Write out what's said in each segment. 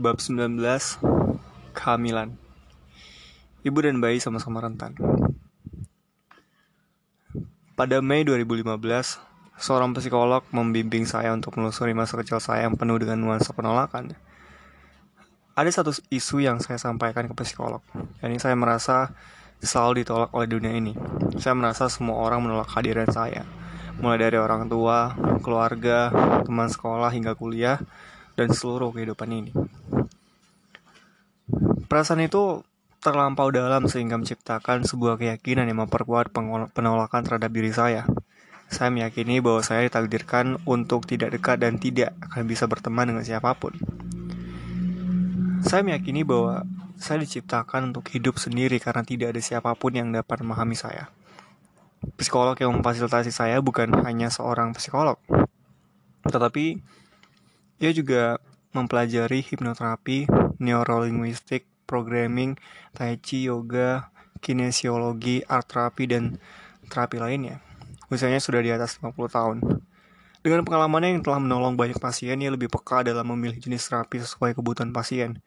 Bab 19 Kehamilan. Ibu dan bayi sama-sama rentan. Pada Mei 2015 Seorang psikolog membimbing saya untuk menelusuri masa kecil saya yang penuh dengan nuansa penolakan. Ada satu isu yang saya sampaikan ke psikolog yakni saya merasa selalu ditolak oleh dunia ini. Saya merasa semua orang menolak kehadiran saya Mulai dari orang tua, keluarga, teman sekolah hingga kuliah dan seluruh kehidupan ini. Perasaan itu terlampau dalam sehingga menciptakan sebuah keyakinan yang memperkuat penolakan terhadap diri saya. Saya meyakini bahwa saya ditakdirkan untuk tidak dekat dan tidak akan bisa berteman dengan siapa pun. Saya meyakini bahwa saya diciptakan untuk hidup sendiri karena tidak ada siapa pun yang dapat memahami saya. Psikolog yang memfasilitasi saya bukan hanya seorang psikolog, tetapi ia juga mempelajari hipnoterapi, neurolinguistik, programming, tai chi, yoga, kinesiologi, art terapi, dan terapi lainnya. Usianya sudah di atas 50 tahun. Dengan pengalamannya yang telah menolong banyak pasien, ia lebih peka dalam memilih jenis terapi sesuai kebutuhan pasien.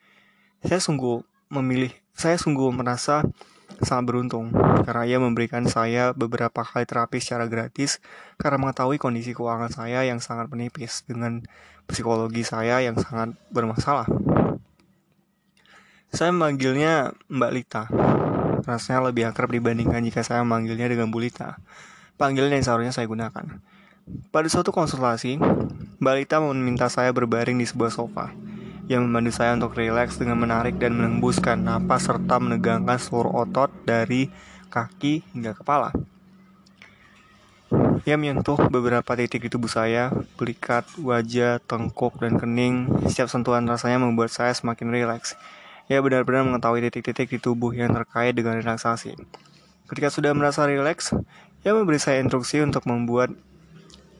Saya sungguh memilih, saya sungguh merasa sangat beruntung karena ia memberikan saya beberapa kali terapi secara gratis karena mengetahui kondisi keuangan saya yang sangat menipis dengan psikologi saya yang sangat bermasalah. Saya memanggilnya Mbak Lita. Rasanya lebih akrab dibandingkan jika saya memanggilnya dengan Bu Lita. Panggilan yang seharusnya saya gunakan. Pada suatu konsultasi, Mbak Lita meminta saya berbaring di sebuah sofa yang membantu saya untuk rileks dengan menarik dan menembuskan napas serta menegangkan seluruh otot dari kaki hingga kepala. Ia menyentuh beberapa titik di tubuh saya, belikat, wajah, tengkuk, dan kening. Setiap sentuhan rasanya membuat saya semakin rileks. Ia benar-benar mengetahui titik-titik di tubuh yang terkait dengan relaksasi. Ketika sudah merasa rileks, ia memberi saya instruksi untuk membuat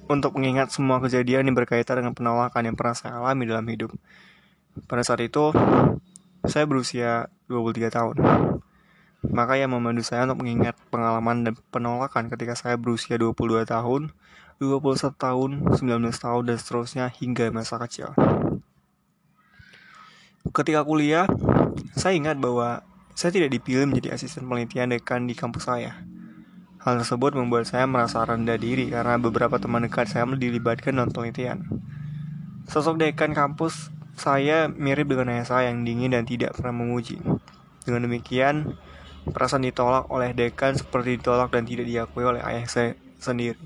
untuk mengingat semua kejadian yang berkaitan dengan penolakan yang pernah saya alami dalam hidup. Pada saat itu, saya berusia 23 tahun. Maka ia membantu saya untuk mengingat pengalaman dan penolakan ketika saya berusia 22 tahun, 21 tahun, 19 tahun, dan seterusnya hingga masa kecil. Ketika kuliah, saya ingat bahwa saya tidak dipilih menjadi asisten penelitian dekan di kampus saya. Hal tersebut membuat saya merasa rendah diri karena beberapa teman dekat saya dilibatkan dalam penelitian. Sosok dekan kampus saya mirip dengan ayah saya yang dingin dan tidak pernah memuji. Dengan demikian, perasaan ditolak oleh dekan seperti ditolak dan tidak diakui oleh ayah saya sendiri.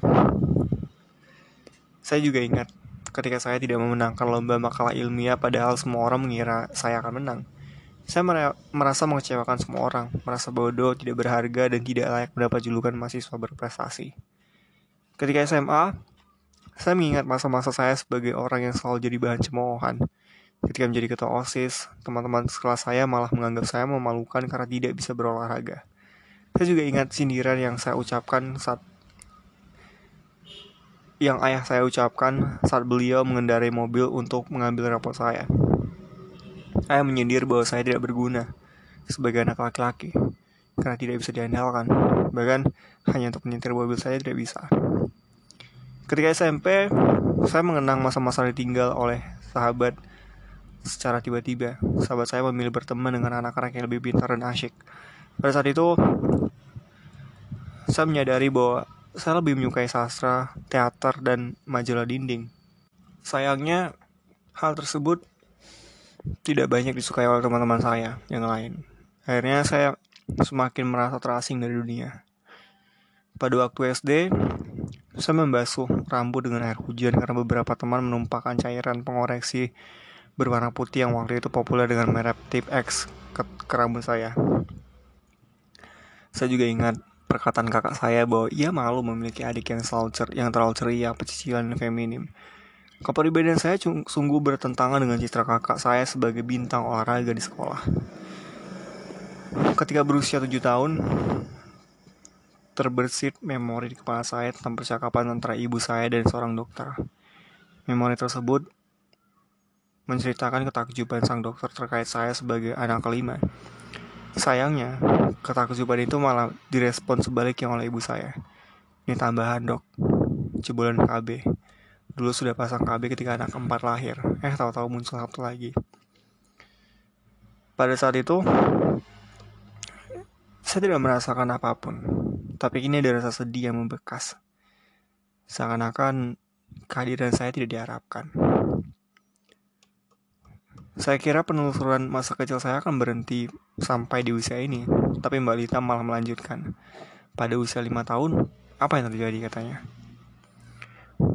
Saya juga ingat ketika saya tidak memenangkan lomba makalah ilmiah padahal semua orang mengira saya akan menang. Saya merasa mengecewakan semua orang, merasa bodoh, tidak berharga, dan tidak layak mendapat julukan mahasiswa berprestasi. Ketika SMA, saya mengingat masa-masa saya sebagai orang yang selalu jadi bahan cemoohan. Ketika menjadi ketua OSIS, teman-teman sekelas saya malah menganggap saya memalukan karena tidak bisa berolahraga. Saya juga ingat sindiran yang saya ucapkan saat yang ayah saya ucapkan saat beliau mengendarai mobil untuk mengambil rapot saya. Ayah menyindir bahwa saya tidak berguna sebagai anak laki-laki karena tidak bisa diandalkan. Bahkan hanya untuk menyetir mobil saya tidak bisa. Ketika SMP, saya mengenang masa-masa ditinggal oleh sahabat secara tiba-tiba. Sahabat saya memilih berteman dengan anak-anak yang lebih pintar dan asyik. Pada saat itu, saya menyadari bahwa saya lebih menyukai sastra, teater, dan majalah dinding. Sayangnya, hal tersebut tidak banyak disukai oleh teman-teman saya yang lain. Akhirnya saya semakin merasa terasing dari dunia. Pada waktu SD, saya membasuh rambut dengan air hujan karena beberapa teman menumpahkan cairan pengoreksi berwarna putih yang waktu itu populer dengan merek Tip X ke, ke rambut saya. Saya juga ingat perkataan kakak saya bahwa ia malu memiliki adik yang selalu cer yang terlalu ceria, pecicilan, dan feminim. Kepribadian saya sungguh bertentangan dengan citra kakak saya sebagai bintang olahraga di sekolah. Ketika berusia 7 tahun, terbersit memori di kepala saya tentang percakapan antara ibu saya dan seorang dokter. Memori tersebut menceritakan ketakjuban sang dokter terkait saya sebagai anak kelima. Sayangnya, ketakjuban itu malah direspon sebaliknya oleh ibu saya. Ini tambahan dok, jebolan KB. Dulu sudah pasang KB ketika anak keempat lahir. Eh, tahu-tahu muncul satu lagi. pada saat itu saya tidak merasakan apa pun, tapi ini ada rasa sedih yang membekas. Seakan-akan kehadiran saya tidak diharapkan. Saya kira penelusuran masa kecil saya akan berhenti sampai di usia ini, tapi Mbak Lita malah melanjutkan. Pada usia lima tahun, apa yang terjadi katanya?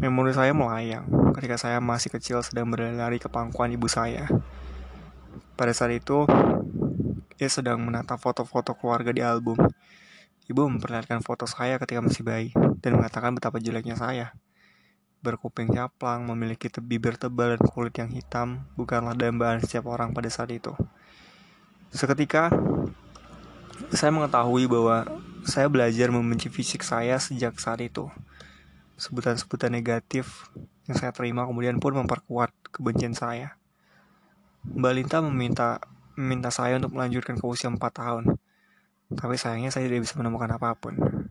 Memori saya melayang ketika saya masih kecil sedang berlari ke pangkuan ibu saya. Pada saat itu, ia sedang menata foto-foto keluarga di album. Ibu memperlihatkan foto saya ketika masih bayi dan mengatakan betapa jeleknya saya berkuping caplang, memiliki bibir tebal dan kulit yang hitam, bukanlah dambaan setiap orang pada saat itu. Seketika, saya mengetahui bahwa saya belajar membenci fisik saya sejak saat itu. Sebutan-sebutan negatif yang saya terima kemudian pun memperkuat kebencian saya. Mbak Linta meminta meminta saya untuk melanjutkan ke usia 4 tahun. Tapi sayangnya saya tidak bisa menemukan apa pun.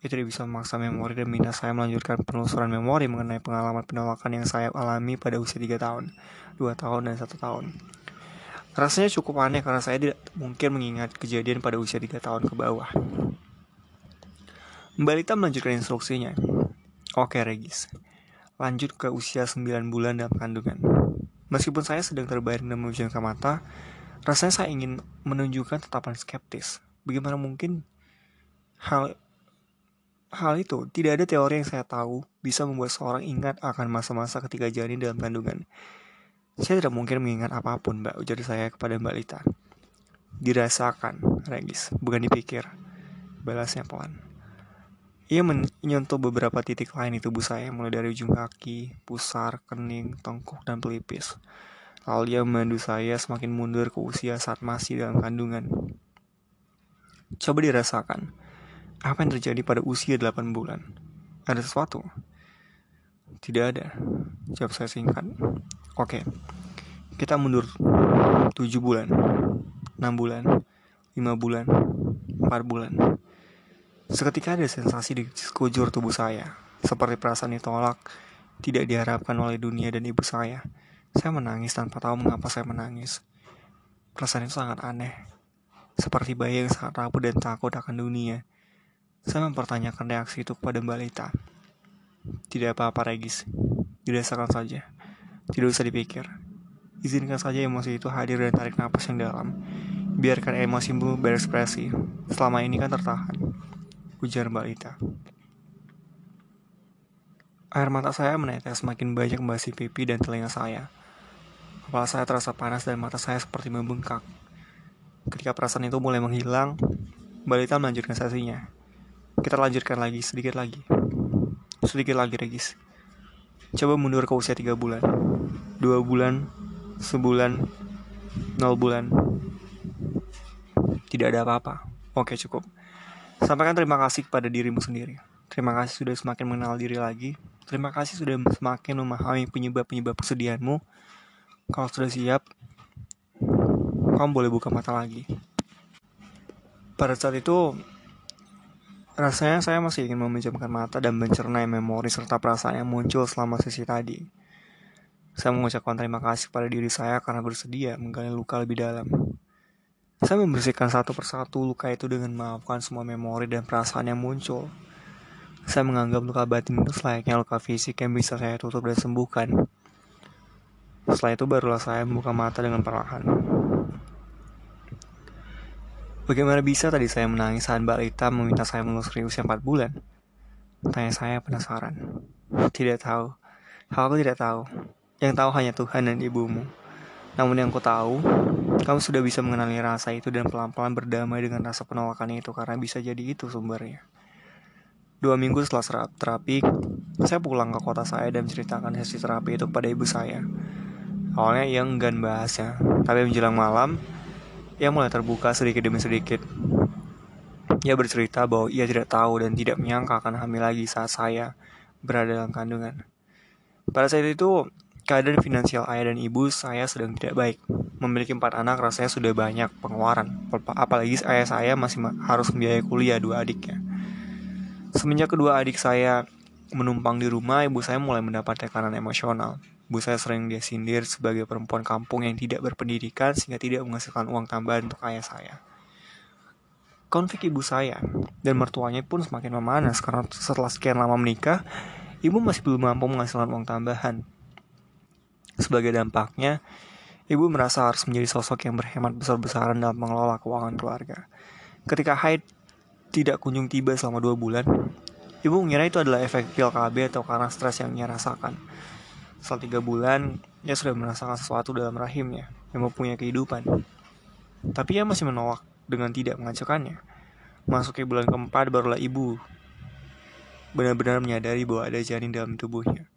Ia tidak bisa memaksa memori dan minta saya melanjutkan penelusuran memori mengenai pengalaman penolakan yang saya alami pada usia 3 tahun, 2 tahun, dan 1 tahun. Rasanya cukup aneh karena saya tidak mungkin mengingat kejadian pada usia 3 tahun ke bawah. Mbak Lita melanjutkan instruksinya. Oke Regis, lanjut ke usia 9 bulan dalam kandungan. Meskipun saya sedang terbayang dan memejamkan mata, rasanya saya ingin menunjukkan tatapan skeptis. Bagaimana mungkin hal hal itu, tidak ada teori yang saya tahu bisa membuat seorang ingat akan masa-masa ketika janin dalam kandungan. Saya tidak mungkin mengingat apa pun, Mbak, ujar saya kepada Mbak Lita. Dirasakan, Regis, bukan dipikir. Balasnya pelan. Ia menyentuh beberapa titik lain di tubuh saya, mulai dari ujung kaki, pusar, kening, tengkuk, dan pelipis. Lalu ia memandu saya semakin mundur ke usia saat masih dalam kandungan. Coba dirasakan. Apa yang terjadi pada usia 8 bulan? Ada sesuatu? Tidak ada. Jawab saya singkat. Oke. Kita mundur 7 bulan, 6 bulan, 5 bulan, 4 bulan. Seketika ada sensasi di sekujur tubuh saya, seperti perasaan ditolak, tidak diharapkan oleh dunia dan ibu saya. Saya menangis tanpa tahu mengapa saya menangis. Perasaan itu sangat aneh, seperti bayi yang sangat rapuh dan takut akan dunia. Saya mempertanyakan reaksi itu kepada Mbak Lita. Tidak apa-apa, Regis. Dirasakan saja. Tidak usah dipikir. Izinkan saja emosi itu hadir dan tarik nafas yang dalam. Biarkan emosimu berekspresi. Selama ini kan tertahan. Ujar Mbak Lita. Air mata saya menetes semakin banyak membasi pipi dan telinga saya. Kepala saya terasa panas dan mata saya seperti membengkak. Ketika perasaan itu mulai menghilang, Mbak Lita melanjutkan sesinya. Kita lanjutkan lagi, sedikit lagi. Sedikit lagi, Regis. Coba mundur ke usia 3 bulan. 2 bulan, sebulan, 0 bulan. Tidak ada apa-apa. Oke, cukup. Sampaikan terima kasih kepada dirimu sendiri. Terima kasih sudah semakin mengenal diri lagi. Terima kasih sudah semakin memahami penyebab-penyebab kesedihanmu. Kalau sudah siap, kamu boleh buka mata lagi. Pada saat itu, Rasanya saya masih ingin memejamkan mata dan mencerna memori serta perasaan yang muncul selama sesi tadi. Saya mengucapkan terima kasih pada diri saya karena bersedia menggali luka lebih dalam. Saya membersihkan satu persatu luka itu dengan memaafkan semua memori dan perasaan yang muncul. Saya menganggap luka batin itu selayaknya luka fisik yang bisa saya tutup dan sembuhkan. Setelah itu barulah saya membuka mata dengan perlahan. Bagaimana bisa tadi saya menangis saat Mbak Lita meminta saya menelusuri usia 4 bulan? Tanya saya penasaran. Tidak tahu. Aku tidak tahu. Yang tahu hanya Tuhan dan ibumu. Namun yang ku tahu, kamu sudah bisa mengenali rasa itu dan pelan-pelan berdamai dengan rasa penolakan itu karena bisa jadi itu sumbernya. Dua minggu setelah terapi, saya pulang ke kota saya dan menceritakan sesi terapi itu kepada ibu saya. Awalnya ia enggan bahasnya, tapi menjelang malam, ia mulai terbuka sedikit demi sedikit. Ia bercerita bahwa ia tidak tahu dan tidak menyangka akan hamil lagi saat saya berada dalam kandungan. Pada saat itu, keadaan finansial ayah dan ibu saya sedang tidak baik. Memiliki empat anak rasanya sudah banyak pengeluaran, apalagi ayah saya masih harus membiayai kuliah dua adiknya. Semenjak kedua adik saya menumpang di rumah, ibu saya mulai mendapat tekanan emosional. Ibu saya sering dia sindir sebagai perempuan kampung yang tidak berpendidikan sehingga tidak menghasilkan uang tambahan untuk ayah saya. Konflik ibu saya dan mertuanya pun semakin memanas karena setelah sekian lama menikah, ibu masih belum mampu menghasilkan uang tambahan. Sebagai dampaknya, ibu merasa harus menjadi sosok yang berhemat besar-besaran dalam mengelola keuangan keluarga. Ketika haid tidak kunjung tiba selama dua bulan, ibu mengira itu adalah efek pil KB atau karena stres yang ia rasakan. Setelah tiga bulan, ia sudah merasakan sesuatu dalam rahimnya yang mempunyai kehidupan. Tapi ia masih menolak dengan tidak mengacukannya. Masuk ke bulan keempat barulah ibu benar-benar menyadari bahwa ada janin dalam tubuhnya.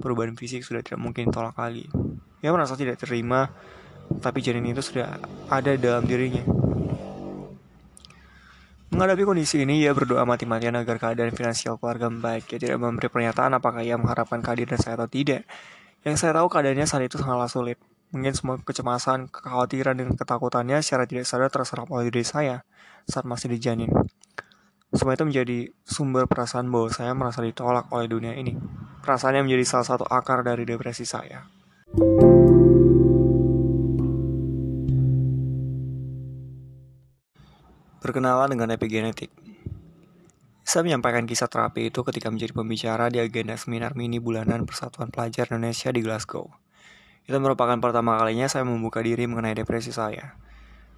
Perubahan fisik sudah tidak mungkin tolak lagi. Ia merasa tidak terima, tapi janin itu sudah ada dalam dirinya. Menghadapi kondisi ini, ia berdoa mati-matian agar keadaan finansial keluarga membaik. Ia tidak memberi pernyataan apakah ia mengharapkan kehadiran saya atau tidak. Yang saya tahu keadaannya saat itu sangatlah sulit. Mungkin semua kecemasan, kekhawatiran, dan ketakutannya secara tidak sadar terserap oleh diri saya saat masih dijanin. Semua itu menjadi sumber perasaan bahwa saya merasa ditolak oleh dunia ini. Perasaannya menjadi salah satu akar dari depresi saya. Berkenalan dengan epigenetik. Saya menyampaikan kisah terapi itu ketika menjadi pembicara di agenda seminar mini bulanan Persatuan Pelajar Indonesia di Glasgow. Itu merupakan pertama kalinya saya membuka diri mengenai depresi saya.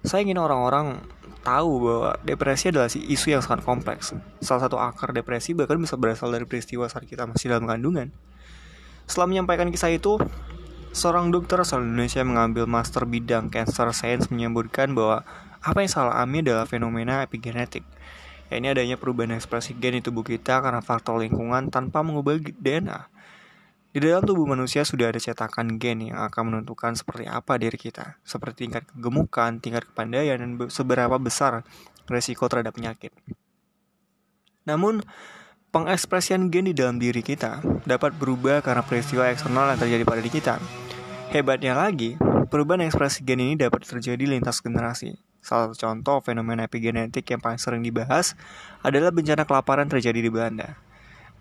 Saya ingin orang-orang tahu bahwa depresi adalah isu yang sangat kompleks. Salah satu akar depresi bahkan bisa berasal dari peristiwa saat kita masih dalam kandungan. Setelah menyampaikan kisah itu, seorang dokter asal Indonesia mengambil master bidang cancer science menyebutkan bahwa apa yang salah alami adalah fenomena epigenetik. Ya, ini adanya perubahan ekspresi gen di tubuh kita karena faktor lingkungan tanpa mengubah DNA. Di dalam tubuh manusia sudah ada cetakan gen yang akan menentukan seperti apa diri kita, seperti tingkat kegemukan, tingkat kepandaian, dan seberapa besar resiko terhadap penyakit. Namun, pengekspresian gen di dalam diri kita dapat berubah karena peristiwa eksternal yang terjadi pada diri kita. Hebatnya lagi, perubahan ekspresi gen ini dapat terjadi lintas generasi. Salah satu contoh fenomena epigenetik yang paling sering dibahas adalah bencana kelaparan terjadi di Belanda.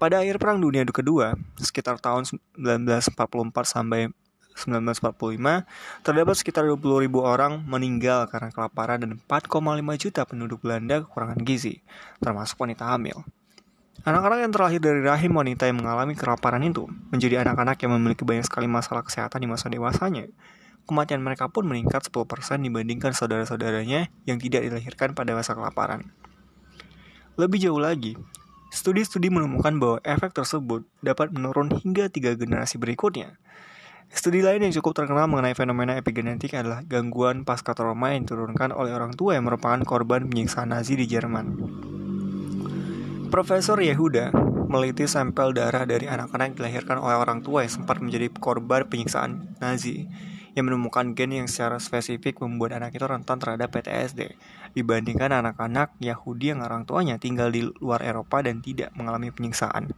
Pada akhir Perang Dunia Kedua, sekitar tahun 1944 sampai 1945, terdapat sekitar 20 ribu orang meninggal karena kelaparan dan 4,5 juta penduduk Belanda kekurangan gizi, termasuk wanita hamil. Anak-anak yang terlahir dari rahim wanita yang mengalami kelaparan itu menjadi anak-anak yang memiliki banyak sekali masalah kesehatan di masa dewasanya kematian mereka pun meningkat 10% dibandingkan saudara-saudaranya yang tidak dilahirkan pada masa kelaparan. Lebih jauh lagi, studi-studi menemukan bahwa efek tersebut dapat menurun hingga tiga generasi berikutnya. Studi lain yang cukup terkenal mengenai fenomena epigenetik adalah gangguan pasca trauma yang diturunkan oleh orang tua yang merupakan korban penyiksaan Nazi di Jerman. Profesor Yehuda meliti sampel darah dari anak-anak yang dilahirkan oleh orang tua yang sempat menjadi korban penyiksaan Nazi yang menemukan gen yang secara spesifik membuat anak itu rentan terhadap PTSD dibandingkan anak-anak Yahudi yang orang tuanya tinggal di luar Eropa dan tidak mengalami penyiksaan.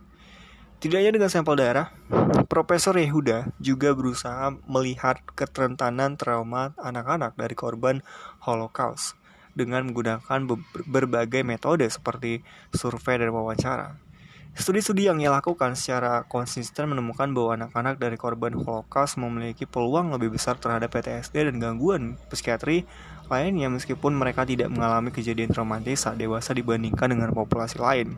Tidak hanya dengan sampel darah, Profesor Yehuda juga berusaha melihat keterentanan trauma anak-anak dari korban Holocaust dengan menggunakan berbagai metode seperti survei dan wawancara. Studi-studi yang ia lakukan secara konsisten menemukan bahwa anak-anak dari korban Holocaust memiliki peluang lebih besar terhadap PTSD dan gangguan psikiatri lainnya meskipun mereka tidak mengalami kejadian traumatis saat dewasa dibandingkan dengan populasi lain.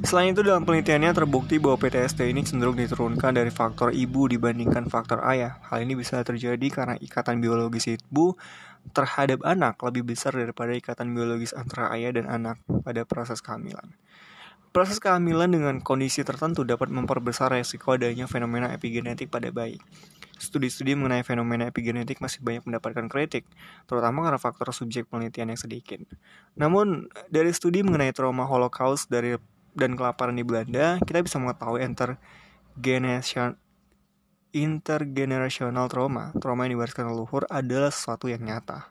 Selain itu dalam penelitiannya terbukti bahwa PTSD ini cenderung diturunkan dari faktor ibu dibandingkan faktor ayah. Hal ini bisa terjadi karena ikatan biologis ibu terhadap anak lebih besar daripada ikatan biologis antara ayah dan anak pada proses kehamilan. Proses kehamilan dengan kondisi tertentu dapat memperbesar resiko adanya fenomena epigenetik pada bayi. Studi-studi mengenai fenomena epigenetik masih banyak mendapatkan kritik, terutama karena faktor subjek penelitian yang sedikit. Namun, dari studi mengenai trauma Holocaust dari dan kelaparan di Belanda, kita bisa mengetahui intergeneration intergenerational trauma, trauma yang diwariskan leluhur adalah sesuatu yang nyata.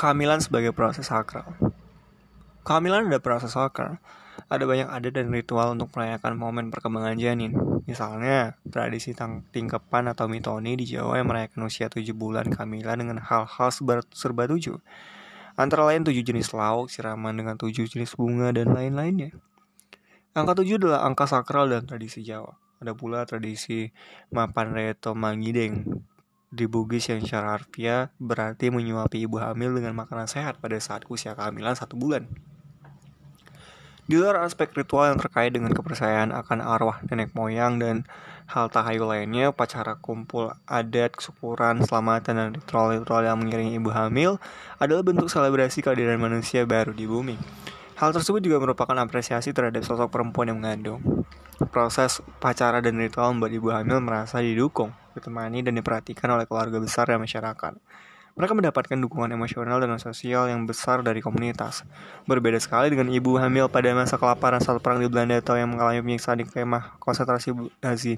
Kehamilan sebagai proses sakral. Kehamilan ada proses sakral. Ada banyak adat dan ritual untuk merayakan momen perkembangan janin. Misalnya, tradisi tingkepan atau mitoni di Jawa yang merayakan usia 7 bulan kehamilan dengan hal-hal serba tujuh. Antara lain tujuh jenis lauk, siraman dengan tujuh jenis bunga, dan lain-lainnya. Angka tujuh adalah angka sakral dan tradisi Jawa. Ada pula tradisi mapan reto mangideng di Bugis yang secara harfiah berarti menyuapi ibu hamil dengan makanan sehat pada saat usia kehamilan satu bulan. Di luar aspek ritual yang terkait dengan kepercayaan akan arwah nenek moyang dan hal tahayul lainnya, upacara kumpul adat, syukuran, selamatan, dan ritual-ritual yang mengiringi ibu hamil adalah bentuk selebrasi kehadiran manusia baru di bumi. Hal tersebut juga merupakan apresiasi terhadap sosok perempuan yang mengandung. Proses upacara dan ritual membuat ibu hamil merasa didukung, ditemani, dan diperhatikan oleh keluarga besar dan masyarakat. Mereka mendapatkan dukungan emosional dan sosial yang besar dari komunitas. Berbeda sekali dengan ibu hamil pada masa kelaparan saat perang di Belanda atau yang mengalami penyiksaan di kemah konsentrasi Nazi.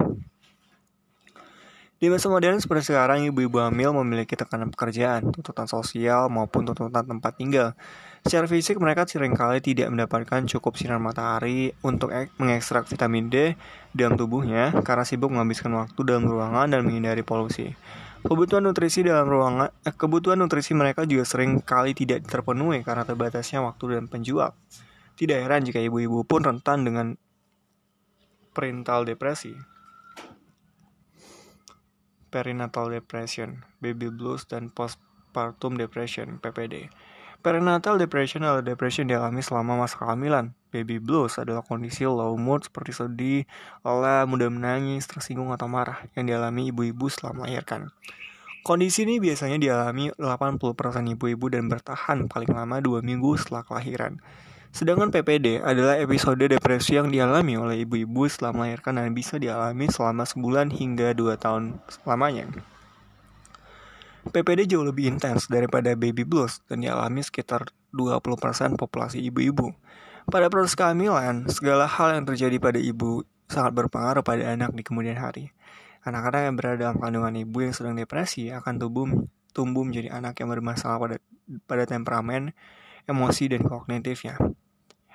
Di masa modern seperti sekarang, ibu-ibu hamil memiliki tekanan pekerjaan, tuntutan sosial, maupun tuntutan tempat tinggal. Secara fisik, mereka sering kali tidak mendapatkan cukup sinar matahari untuk mengekstrak vitamin D dalam tubuhnya karena sibuk menghabiskan waktu dalam ruangan dan menghindari polusi. Kebutuhan nutrisi dalam ruangan, eh, kebutuhan nutrisi mereka juga sering kali tidak terpenuhi karena terbatasnya waktu dan penjual. Tidak heran jika ibu-ibu pun rentan dengan perinatal depresi, perinatal depression, baby blues, dan postpartum depression (PPD). Perinatal depression adalah depresi yang dialami selama masa kehamilan. Baby blues adalah kondisi low mood seperti sedih, lelah, mudah menangis, tersinggung atau marah yang dialami ibu-ibu setelah melahirkan. Kondisi ini biasanya dialami 80% ibu-ibu dan bertahan paling lama 2 minggu setelah kelahiran. Sedangkan PPD adalah episode depresi yang dialami oleh ibu-ibu setelah melahirkan dan bisa dialami selama sebulan hingga 2 tahun selamanya. PPD jauh lebih intens daripada baby blues dan dialami sekitar 20% populasi ibu-ibu. Pada proses kehamilan, segala hal yang terjadi pada ibu sangat berpengaruh pada anak di kemudian hari. Anak-anak yang berada dalam kandungan ibu yang sedang depresi akan tumbuh tumbuh menjadi anak yang bermasalah pada pada temperamen, emosi dan kognitifnya.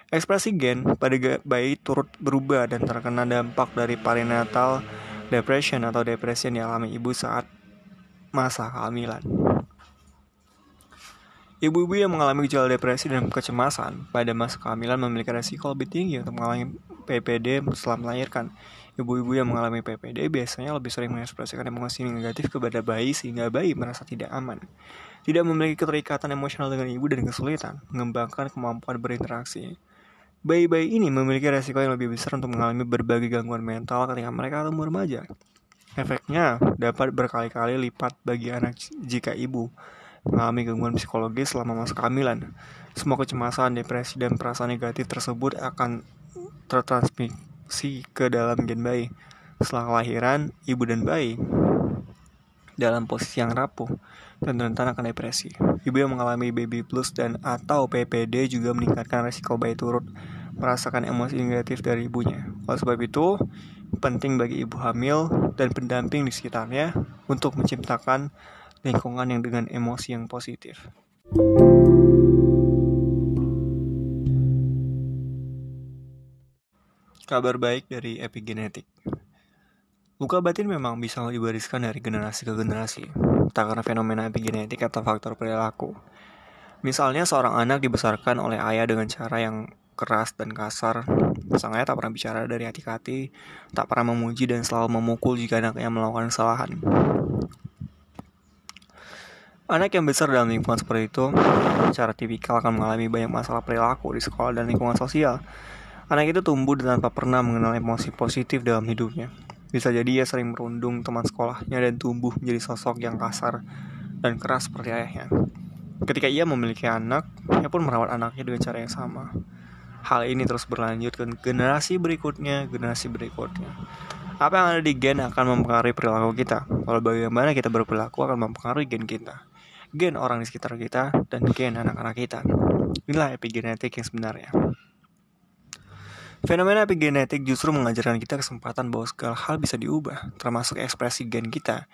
Ekspresi gen pada bayi turut berubah dan terkena dampak dari perinatal depression atau depresi yang dialami ibu saat masa kehamilan. Ibu-ibu yang mengalami gejala depresi dan kecemasan pada masa kehamilan memiliki resiko lebih tinggi untuk mengalami PPD setelah melahirkan. Ibu-ibu yang mengalami PPD biasanya lebih sering mengekspresikan emosi negatif kepada bayi sehingga bayi merasa tidak aman. Tidak memiliki keterikatan emosional dengan ibu dan kesulitan mengembangkan kemampuan berinteraksi. Bayi-bayi ini memiliki resiko yang lebih besar untuk mengalami berbagai gangguan mental ketika mereka tumbuh remaja. Efeknya dapat berkali-kali lipat bagi anak jika ibu mengalami gangguan psikologis selama masa kehamilan. Semua kecemasan, depresi, dan perasaan negatif tersebut akan tertransmisi ke dalam gen bayi. Setelah kelahiran, ibu dan bayi dalam posisi yang rapuh dan rentan akan depresi. Ibu yang mengalami baby blues dan atau PPD juga meningkatkan resiko bayi turut merasakan emosi negatif dari ibunya. Oleh sebab itu, penting bagi ibu hamil dan pendamping di sekitarnya untuk menciptakan lingkungan yang dengan emosi yang positif. Kabar baik dari epigenetik. Luka batin memang bisa diwariskan dari generasi ke generasi, tak karena fenomena epigenetik atau faktor perilaku. Misalnya seorang anak dibesarkan oleh ayah dengan cara yang keras dan kasar. Sang ayah tak pernah bicara dari hati ke hati, tak pernah memuji dan selalu memukul jika anaknya melakukan kesalahan. Anak yang besar dalam lingkungan seperti itu, secara tipikal akan mengalami banyak masalah perilaku di sekolah dan lingkungan sosial. Anak itu tumbuh tanpa pernah mengenal emosi positif dalam hidupnya. Bisa jadi ia sering merundung teman sekolahnya dan tumbuh menjadi sosok yang kasar dan keras seperti ayahnya. Ketika ia memiliki anak, ia pun merawat anaknya dengan cara yang sama. Hal ini terus berlanjut ke generasi berikutnya, generasi berikutnya. Apa yang ada di gen akan mempengaruhi perilaku kita. Kalau bagaimana kita berperilaku akan mempengaruhi gen kita. Gen orang di sekitar kita dan gen anak-anak kita. Inilah epigenetik yang sebenarnya. Fenomena epigenetik justru mengajarkan kita kesempatan bahwa segala hal bisa diubah, termasuk ekspresi gen kita.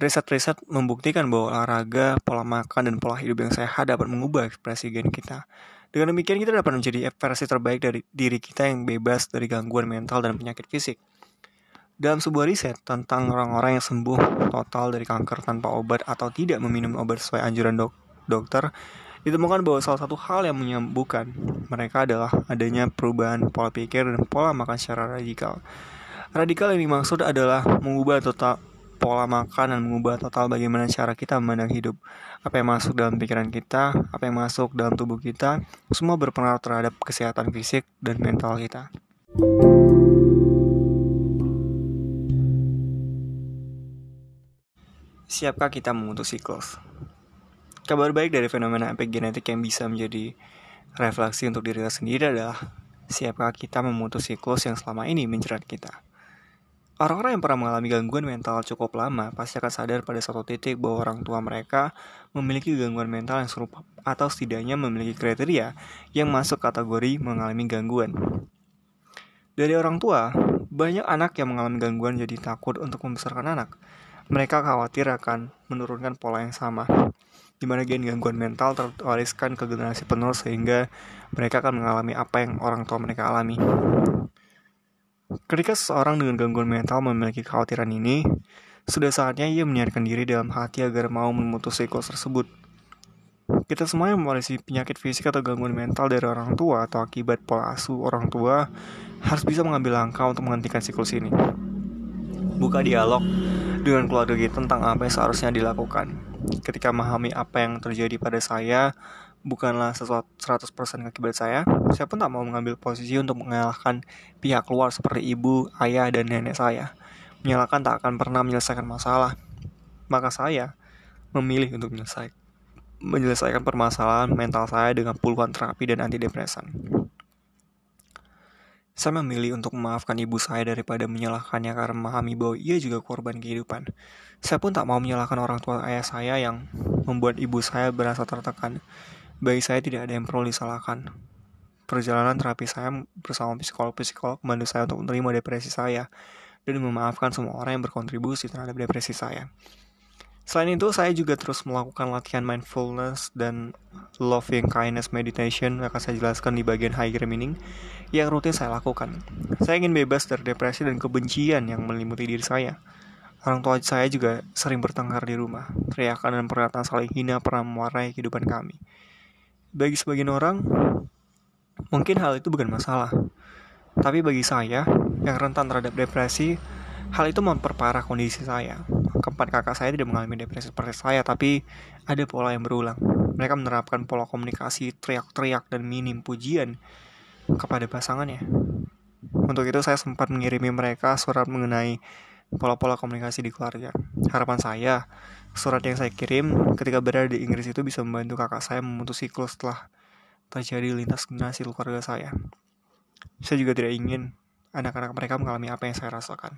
Riset-riset membuktikan bahwa olahraga, pola makan, dan pola hidup yang sehat dapat mengubah ekspresi gen kita. Dengan demikian kita dapat menjadi versi terbaik dari diri kita yang bebas dari gangguan mental dan penyakit fisik. Dalam sebuah riset tentang orang-orang yang sembuh total dari kanker tanpa obat atau tidak meminum obat sesuai anjuran dok dokter, Ditemukan bahwa salah satu hal yang menyembuhkan mereka adalah adanya perubahan pola pikir dan pola makan secara radikal. Radikal yang dimaksud adalah mengubah total pola makan dan mengubah total bagaimana cara kita memandang hidup. Apa yang masuk dalam pikiran kita, apa yang masuk dalam tubuh kita, semua berpengaruh terhadap kesehatan fisik dan mental kita. Siapkah kita memutus siklus? Kabar baik dari fenomena epigenetik yang bisa menjadi refleksi untuk diri kita sendiri adalah siapkah kita memutus siklus yang selama ini menjerat kita. Orang-orang yang pernah mengalami gangguan mental cukup lama pasti akan sadar pada satu titik bahwa orang tua mereka memiliki gangguan mental yang serupa atau setidaknya memiliki kriteria yang masuk kategori mengalami gangguan. Dari orang tua, banyak anak yang mengalami gangguan jadi takut untuk membesarkan anak mereka khawatir akan menurunkan pola yang sama, di mana gen gangguan mental terwariskan ke generasi penerus sehingga mereka akan mengalami apa yang orang tua mereka alami. Ketika seseorang dengan gangguan mental memiliki kekhawatiran ini, sudah saatnya ia menyiarkan diri dalam hati agar mau memutus siklus tersebut. Kita semua yang mewarisi penyakit fisik atau gangguan mental dari orang tua atau akibat pola asuh orang tua harus bisa mengambil langkah untuk menghentikan siklus ini. Buka dialog dengan keluarga kita tentang apa yang seharusnya dilakukan. Ketika memahami apa yang terjadi pada saya, bukanlah sesuatu 100% akibat saya, saya pun tak mau mengambil posisi untuk mengalahkan pihak luar seperti ibu, ayah, dan nenek saya. Menyalahkan tak akan pernah menyelesaikan masalah. Maka saya memilih untuk menyelesaikan menyelesaikan permasalahan mental saya dengan puluhan terapi dan antidepresan. Saya memilih untuk memaafkan ibu saya daripada menyalahkannya karena memahami bahwa ia juga korban kehidupan. Saya pun tak mau menyalahkan orang tua ayah saya yang membuat ibu saya berasa tertekan. Bagi saya tidak ada yang perlu disalahkan. Perjalanan terapi saya bersama psikolog-psikolog membantu saya untuk menerima depresi saya dan memaafkan semua orang yang berkontribusi terhadap depresi saya. Selain itu, saya juga terus melakukan latihan mindfulness dan loving kindness meditation yang akan saya jelaskan di bagian higher meaning yang rutin saya lakukan. Saya ingin bebas dari depresi dan kebencian yang meliputi diri saya. Orang tua saya juga sering bertengkar di rumah. Teriakan dan perkataan saling hina pernah mewarnai kehidupan kami. Bagi sebagian orang, mungkin hal itu bukan masalah. Tapi bagi saya, yang rentan terhadap depresi, hal itu memperparah kondisi saya keempat kakak saya tidak mengalami depresi seperti saya, tapi ada pola yang berulang. Mereka menerapkan pola komunikasi teriak-teriak dan minim pujian kepada pasangannya. Untuk itu saya sempat mengirimi mereka surat mengenai pola-pola komunikasi di keluarga. Harapan saya, surat yang saya kirim ketika berada di Inggris itu bisa membantu kakak saya memutus siklus setelah terjadi lintas generasi keluarga saya. Saya juga tidak ingin anak-anak mereka mengalami apa yang saya rasakan.